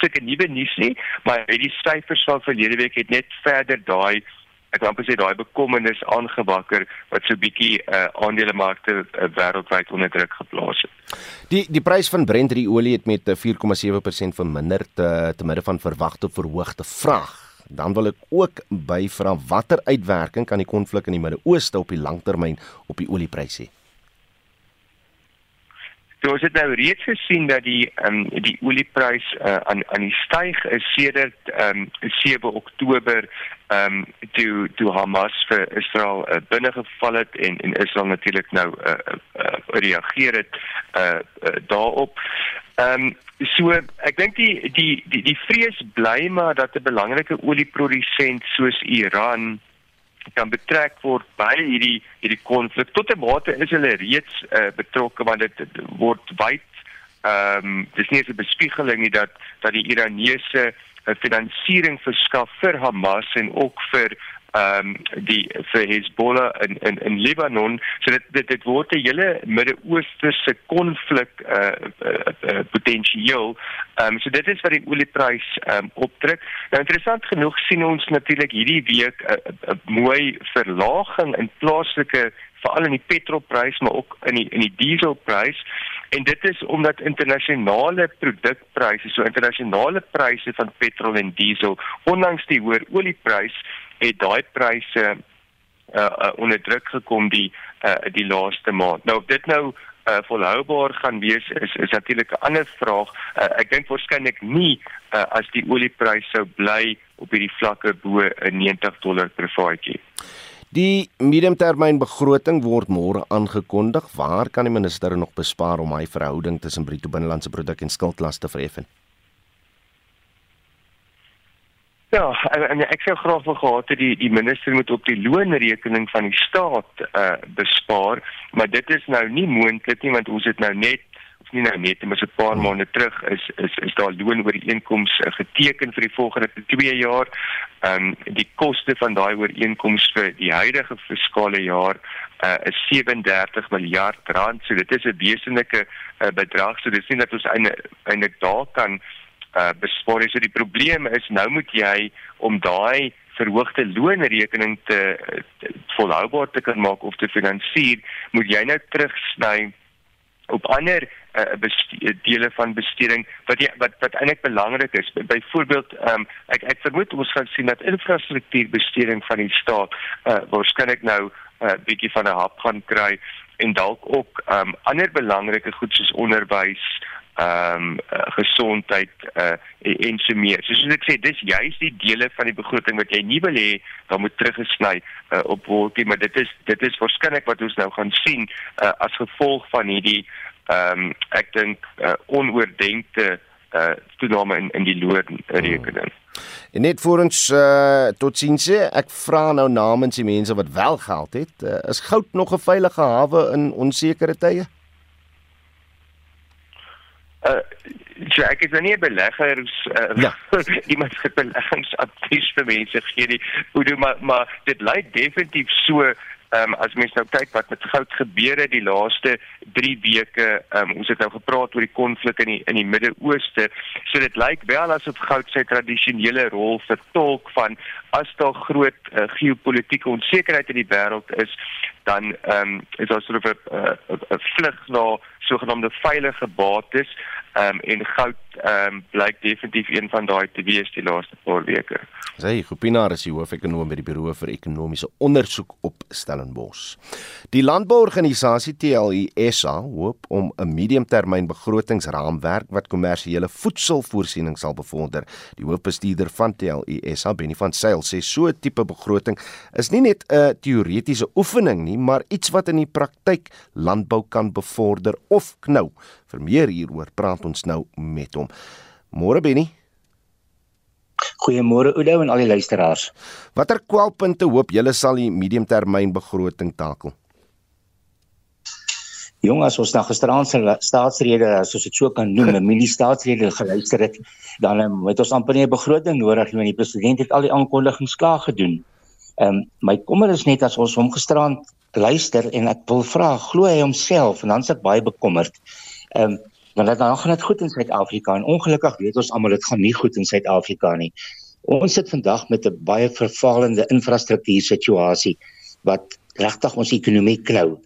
sulke nuwe nuus nie, maar hierdie syfers van verlede week het net verder daai ek wil amper sê daai bekommernis aangewakker wat so 'n bietjie uh, aandelemarkte uh, wêreldwyd onder druk geplaas het. Die die prys van Brent olie het met 4,7% verminder te, te midde van verwagte verhoogde vraag. Dan wil ek ook byvra watter uitwerking kan die konflik in die Midde-Ooste op die langtermyn op die oliepryse hê? So ons het nou reeds gesien dat die ehm um, die olieprys uh, aan aan die styg is sedert ehm um, 7 Oktober ehm um, toe toe Hamas vir Israel uh, binnegeval het en en Israel natuurlik nou uh, uh, reageer het uh, uh, daarop. Ehm um, so ek dink die die die die vrees bly maar dat 'n belangrike olieprodusent soos Iran kan betrek word by hierdie hierdie konflik. Tot 'n mate is hulle reeds uh, betrokke want dit word wyd ehm um, dis nie 'n bespiegeling nie dat dat die Iranese uh, finansiering verskaf vir Hamas en ook vir ehm um, die vir Hezbollah in in in Libanon so dit dit, dit word 'n hele Midde-Oosterse konflik eh uh, uh, uh, potensieel. Ehm um, so dit is wat die olieprys ehm um, opdruk. Nou interessant genoeg sien ons natuurlik hierdie week 'n uh, uh, mooi verlaging in plaaslike veral in die petrolprys maar ook in die in die dieselprys en dit is omdat internasionale produkpryse so internasionale pryse van petrol en diesel ondanks die hoër olieprys het daai pryse uh, uh, onder druk gekom die uh, die laaste maand. Nou of dit nou uh, volhoubaar gaan wees is is natuurlik 'n ander vraag. Uh, ek dink waarskynlik nie uh, as die olieprys sou bly op hierdie vlakke bo 90 dollar per vatjie. Die mediumtermynbegroting word môre aangekondig. Waar kan die minister nog bespaar om hy verhouding tussen bruto binnelandse produk en skuldlas te verheffen? Ja, en, en ek sou graag wil gehad het die die minister moet op die loonrekening van die staat uh bespaar, maar dit is nou nie moontlik nie want ons het nou net is nie nou net maar so 'n paar maande terug is is is daar loonooreenkomste uh, geteken vir die volgende 2 jaar. Ehm um, die koste van daai ooreenkoms vir die huidige fiskale jaar uh, is 37 miljard rand. So dit is 'n wesenlike uh, bedrag. So dis nie dat ons eintlik daar kan uh, bespaar nie. So die probleem is nou moet jy om daai verhoogde loonrekening te, te volhoubaar te kan maak of te finansier, moet jy nou terugsny op ander uh, dele van besteding wat jy, wat wat eintlik belangrik is. Byvoorbeeld, um, ek ek vermoed ons gaan sien dat infrastruktuurbesteding van die staat uh, waarskynlik nou 'n uh, bietjie van 'n hap gaan kry en dalk ook um, ander belangrike goed soos onderwys ehm um, gesondheid uh, en so meer. So soos ek sê, dis juist die dele van die begroting wat jy nie wil hê dan moet teruggesny uh, op word nie, maar dit is dit is waarskynlik wat ons nou gaan sien uh, as gevolg van hierdie ehm um, ek dink uh, onoordenkte uh, toename in in die loonrekening. Hmm. En net vir ons uh, totsiens sê, ek vra nou namens die mense wat wel geld het, uh, is goud nog 'n veilige hawe in onsekere tye? Uh so ek is nou nie 'n beleggers uh, ja. iemand vir beleggingsadvies vir mense gee nie hoe doen maar maar dit lyk definitief so Ehm um, as mens nou kyk wat met goud gebeur het die laaste 3 weke, ehm um, ons het nou gepraat oor die konflik in die in die Midde-Ooste. So dit lyk wel asof goud sy tradisionele rol vertolk van as daar groot uh, geopolitiese onsekerheid in die wêreld is, dan ehm um, is daar soort van 'n vlug na sogenaamde veilige bates ehm um, en goud ehm um, blyk definitief een van daai te wees die laaste paar weke. Sy Gopinaar is die hoofekonoom by die Buro vir Ekonomiese Onderzoek op Stellenbosch. Die landbouorganisasie TLUSA hoop om 'n mediumtermyn begrotingsraamwerk wat kommersiële voedselvoorsiening sal bevorder. Die hoofbestuurder van TLUSA, Benny van Sail, sê so 'n tipe begroting is nie net 'n teoretiese oefening nie, maar iets wat in die praktyk landbou kan bevorder of knou. Vir meer hieroor praat ons nou met hom. Môre Benny. Goeiemôre Oudo en al die luisteraars. Watter kwalpunte hoop julle sal die mediumtermyn begroting takel? Jong as ons na gisteraand se staatsrede as ons dit so kan noem, 'n mini staatsrede geluister het, dan um, het ons amper nie 'n begroting nodig nie want die president het al die aankondigings klaar gedoen. Ehm um, my kommer is net as ons hom gisteraand luister en ek wil vra, glo hy homself en dan is ek baie bekommerd. Ehm um, want dan gaan dit goed in Suid-Afrika en ongelukkig weet ons almal dit gaan nie goed in Suid-Afrika nie. Ons sit vandag met 'n baie vervalende infrastruktuur situasie wat regtig ons ekonomie klou.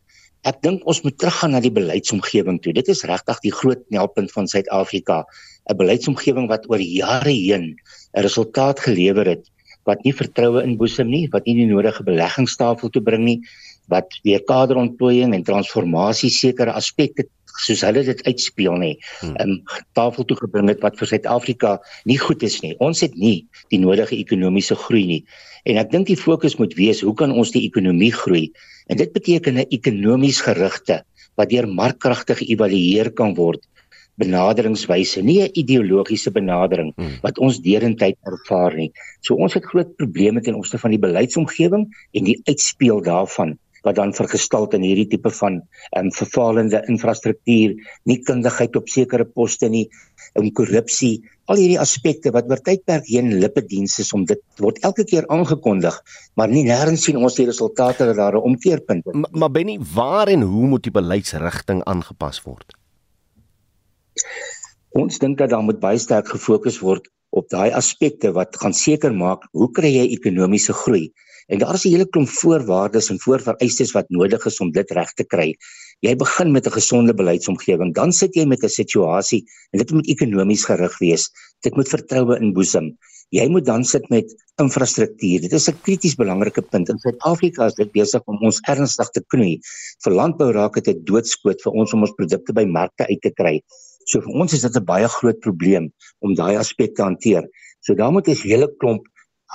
Ek dink ons moet teruggaan na die beleidsomgewing toe. Dit is regtig die groot knelpunt van Suid-Afrika, 'n beleidsomgewing wat oor jare heen 'n resultaat gelewer het wat nie vertroue inboesem nie, wat nie die nodige beleggingstafel toe bring nie, wat weer kaderontplooiing en transformasie sekere aspekte soos hulle dit uitspeel nê, hmm. um, tafel toe gebring het wat vir Suid-Afrika nie goed is nie. Ons het nie die nodige ekonomiese groei nie. En ek dink die fokus moet wees, hoe kan ons die ekonomie groei? En dit beteken 'n ekonomies gerigte wat deur markkragte geëvalueer kan word benaderingswyse, nie 'n ideologiese benadering hmm. wat ons derentyd ervaar nie. So ons het groot probleme ten opsigte van die beleidsomgewing en die uitspeel daarvan wat dan vergestalt in hierdie tipe van ehm um, vervalende infrastruktuur, nie kundigheid op sekere poste nie, en korrupsie, al hierdie aspekte wat oor tydperk heen lippediens is om dit word elke keer aangekondig, maar nie nêrens sien ons die resultate dat daar 'n omkeerpunt is. Maar, maar Benny, waar en hoe moet die beleidsrigting aangepas word? Ons dink dat daar moet baie sterk gefokus word op daai aspekte wat gaan seker maak hoe kry jy ekonomiese groei? En daar is 'n hele klomp voorwaardes en voorvereistes wat nodig is om dit reg te kry. Jy begin met 'n gesonde beleidsomgewing, dan sit jy met 'n situasie en dit moet ekonomies gerig wees. Dit moet vertroue inboesem. Jy moet dan sit met infrastruktuur. Dit is 'n krities belangrike punt. In Suid-Afrika is dit besig om ons ernstig te knoei. Vir landbou raak dit 'n doodskoot vir ons om ons produkte by markte uit te kry. So vir ons is dit 'n baie groot probleem om daai aspek te hanteer. So daar moet 'n hele klomp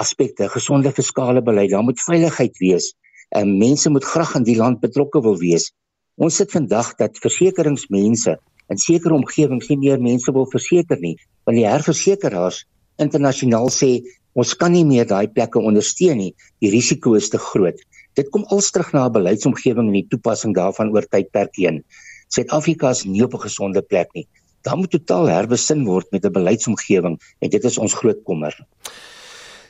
aspekte, gesonde fiskale beleid, daar moet veiligheid wees. En mense moet graag in die land betrokke wil wees. Ons sit vandag dat versekeringsmense in sekere omgewings nie meer mense wil verseker nie, want die herversekeraars internasionaal sê ons kan nie meer daai plekke ondersteun nie. Die risiko is te groot. Dit kom als terug na 'n beleidsomgewing en die toepassing daarvan oor tydperk heen. Suid-Afrika is nie op 'n gesonde plek nie. Daar moet totaal herbesin word met 'n beleidsomgewing en dit is ons groot kommer.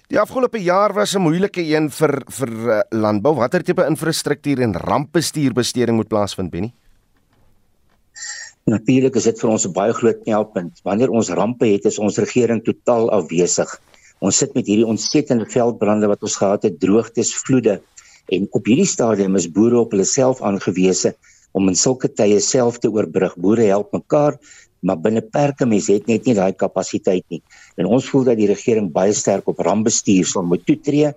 Die afgelope jaar was 'n moeilike een vir vir uh, landbou. Watter tipe infrastruktuur en rampbestuurbesteding moet plaasvind, Benny? Natuurlik is dit vir ons 'n baie groot knelpunt. Wanneer ons rampe het, is ons regering totaal afwesig. Ons sit met hierdie ontsettende veldbrande wat ons gehad het, droogtes, vloede en op hierdie stadium is boere op hulle self aangewese om in sulke tye self te oorbrug. Boere help mekaar, maar binne perke mense het net nie daai kapasiteit nie. En ons voel dat die regering baie sterk op rampbestuur sal moet toetree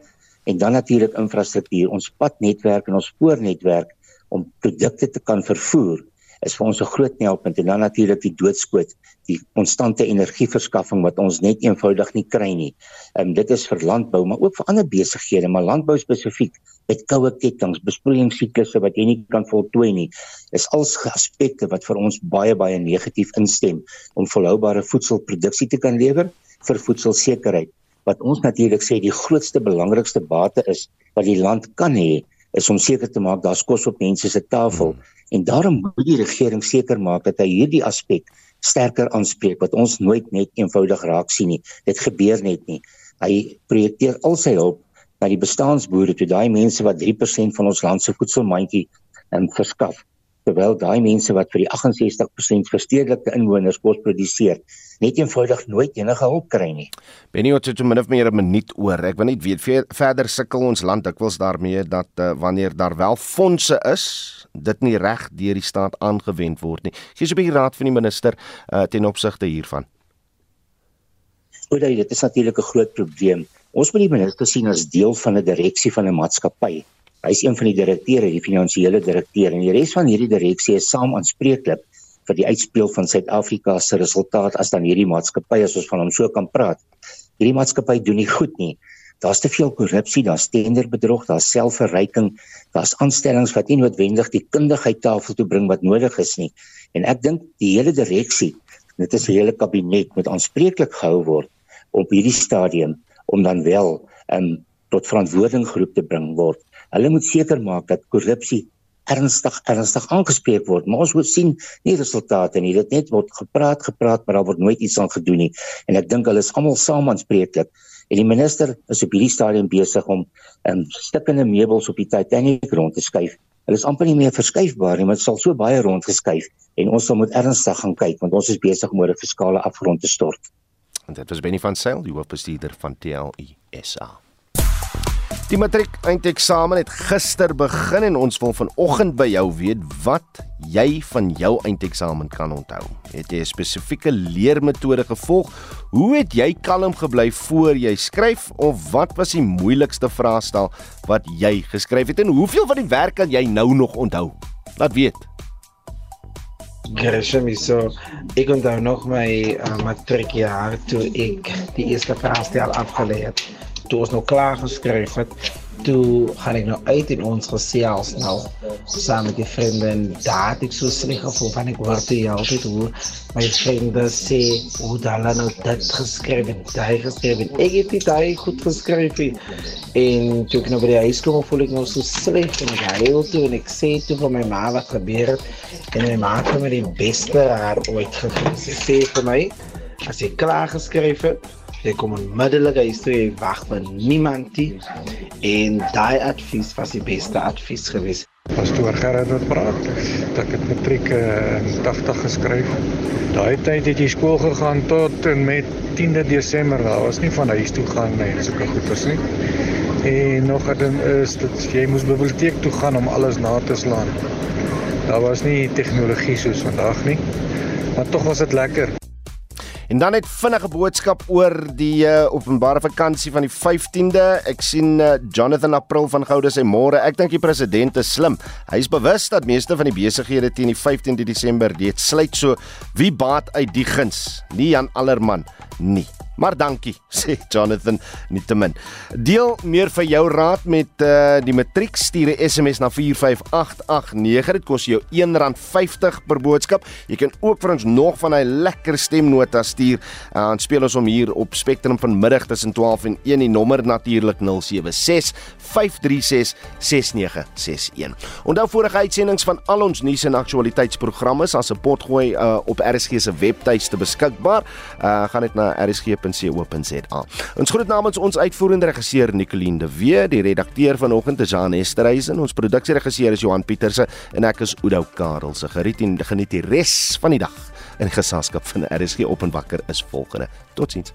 en dan natuurlik infrastruktuur, ons padnetwerk en ons spoornetwerk om produkte te kan vervoer is vir ons 'n groot helppunt en dan natuurlik die doodskoot, die konstante energieverskaffing wat ons net eenvoudig nie kry nie. Ehm um, dit is vir landbou, maar ook vir ander besighede, maar landbou spesifiek met koue kettinge, besproeiingssiklusse wat jy nie kan voltooi nie. Is als aspekte wat vir ons baie baie negatief instem om volhoubare voedselproduksie te kan lewer vir voedselsekerheid. Wat ons natuurlik sê die grootste belangrikste bate is wat die land kan hê is om seker te maak daar's kos op mense se tafel. Hmm En daarom moet die regering seker maak dat hy hierdie aspek sterker aanspreek wat ons nooit net eenvoudig raak sien nie. Dit gebeur net nie. Hy projekteer al sy hulp na die bestaansboere, toe daai mense wat 3% van ons land se voedselmandjie ehm, verskaf terwyl daai mense wat vir die 68% verstedelike inwoners kos produseer net eenvoudig nooit enige hulp kry nie. Benny het tot min of meer 'n minuut oor. Ek wil net weet verder sukkel ons land dikwels daarmee dat uh, wanneer daar wel fondse is, dit nie reg deur die staat aangewend word nie. Gee so 'n bietjie raad van die minister uh, ten opsigte hiervan. Oor dit is natuurlik 'n groot probleem. Ons moet die minister sien as deel van 'n direksie van 'n maatskappy. Hy is een van die direkteure, die finansiële direkteur en die res van hierdie direksie is saam aanspreeklik vir die uitspeel van Suid-Afrika se resultaat as dan hierdie maatskappy as ons van hom so kan praat. Hierdie maatskappy doen nie goed nie. Daar's te veel korrupsie, daar's tenderbedrog, daar's selfverryking, daar's aanstellings wat nie noodwendig die kundigheid tafel toe bring wat nodig is nie. En ek dink die hele direksie, dit is die hele kabinet moet aanspreeklik gehou word op hierdie stadium om dan wel um, tot verantwoording geroep te bring word. Hulle moet seker maak dat korrupsie ernstig ernstig aangespreek word. Maar ons moet sien nie resultate nie. Dit net word gepraat, gepraat, maar daar word nooit iets aan gedoen nie. En ek dink hulle is almal saam aanspreeklik. En die minister is op hierdie stadium besig om um, stukkende meubels op die Titanic rond te skuif. Hulle is amper nie meer verskuifbaar nie, maar dit sal so baie rondgeskuif en ons sal moet ernstig gaan kyk want ons is besig om oor 'n fiskale afgrond te stort. En dit was Benny van Sail, die hoofbestuurder van TLI SA. Die matriek eindeksamen het gister begin en ons wil vanoggend by jou weet wat jy van jou eindeksamen kan onthou. Het jy 'n spesifieke leermetode gevolg? Hoe het jy kalm gebly voor jy skryf of wat was die moeilikste vraestel wat jy geskryf het en hoeveel van die werk kan jy nou nog onthou? Laat weet. Gresham is so ek onthou nog my uh, matriekjaar toe ek die eerste vraestel afgelê het toe ons nou klaar geskryf het, toe gaan ek nou uit in ons gesels nou saam met die vriende en daar het ek so sleg gevoel van ek hoor toe jy altyd hoe my vriende sê hoe dan nou dit geskryf en daai geskryf en ek het dit daai goed geskryf en toe ek nou by die huis kom voel ek nou so sleg en ek huil toe en ek sê toe vir my ma wat gebeur het en my ma het my die beste haar ooit gegee. Sy sê vir my as ek klaar geskryf het Jy kom onmiddellik huis toe en wag vir niemand nie. En daai advies was die beste advies geweest. Pastoor Gerard het praat. Ek het matriek in 80 geskryf. Daai tyd het jy skool gegaan tot en met 10de Desember. Daar was nie van huis toe gaan nie, sulke goeders nie. En nog 'n ding is dat jy moes biblioteek toe gaan om alles na te slaan. Daar was nie tegnologie soos vandag nie. Maar tog was dit lekker. En dan net vinnige boodskap oor die uh, openbare vakansie van die 15de. Ek sien uh, Jonathan April van Goude sê môre, ek dink die president is slim. Hy is bewus dat meeste van die besighede teen die 15de Desember dit sluit so wie baat uit die guns, nie Jan Allerman nie. Maar dankie, sê Jonathan nietemin. Deel meer vir jou raad met uh, die matriek stuur 'n SMS na 45889. Dit kos jou R1.50 per boodskap. Jy kan ook vir ons nog van hy lekker stemnota stuur. Uh, ons speel ons om hier op Spectrum vanmiddag tussen 12 en 1 die nommer natuurlik 076 536 6961. Onthou vorige uitsendings van al ons nuus en aktualiteitsprogramme as 'n potgooi uh, op RSG se webtuiste beskikbaar. Uh, gaan net na rsg.co.za. Ons groet namens ons uitvoerende regisseur Nicoline de Wee, die redakteur vanoggend is Jan Esterhuizen, ons produksieregisseur is Johan Pieterse en ek is Oudo Karel. Se geriet en geniet die res van die dag in geselskap van RSG op en wakker is volgende. Totsiens.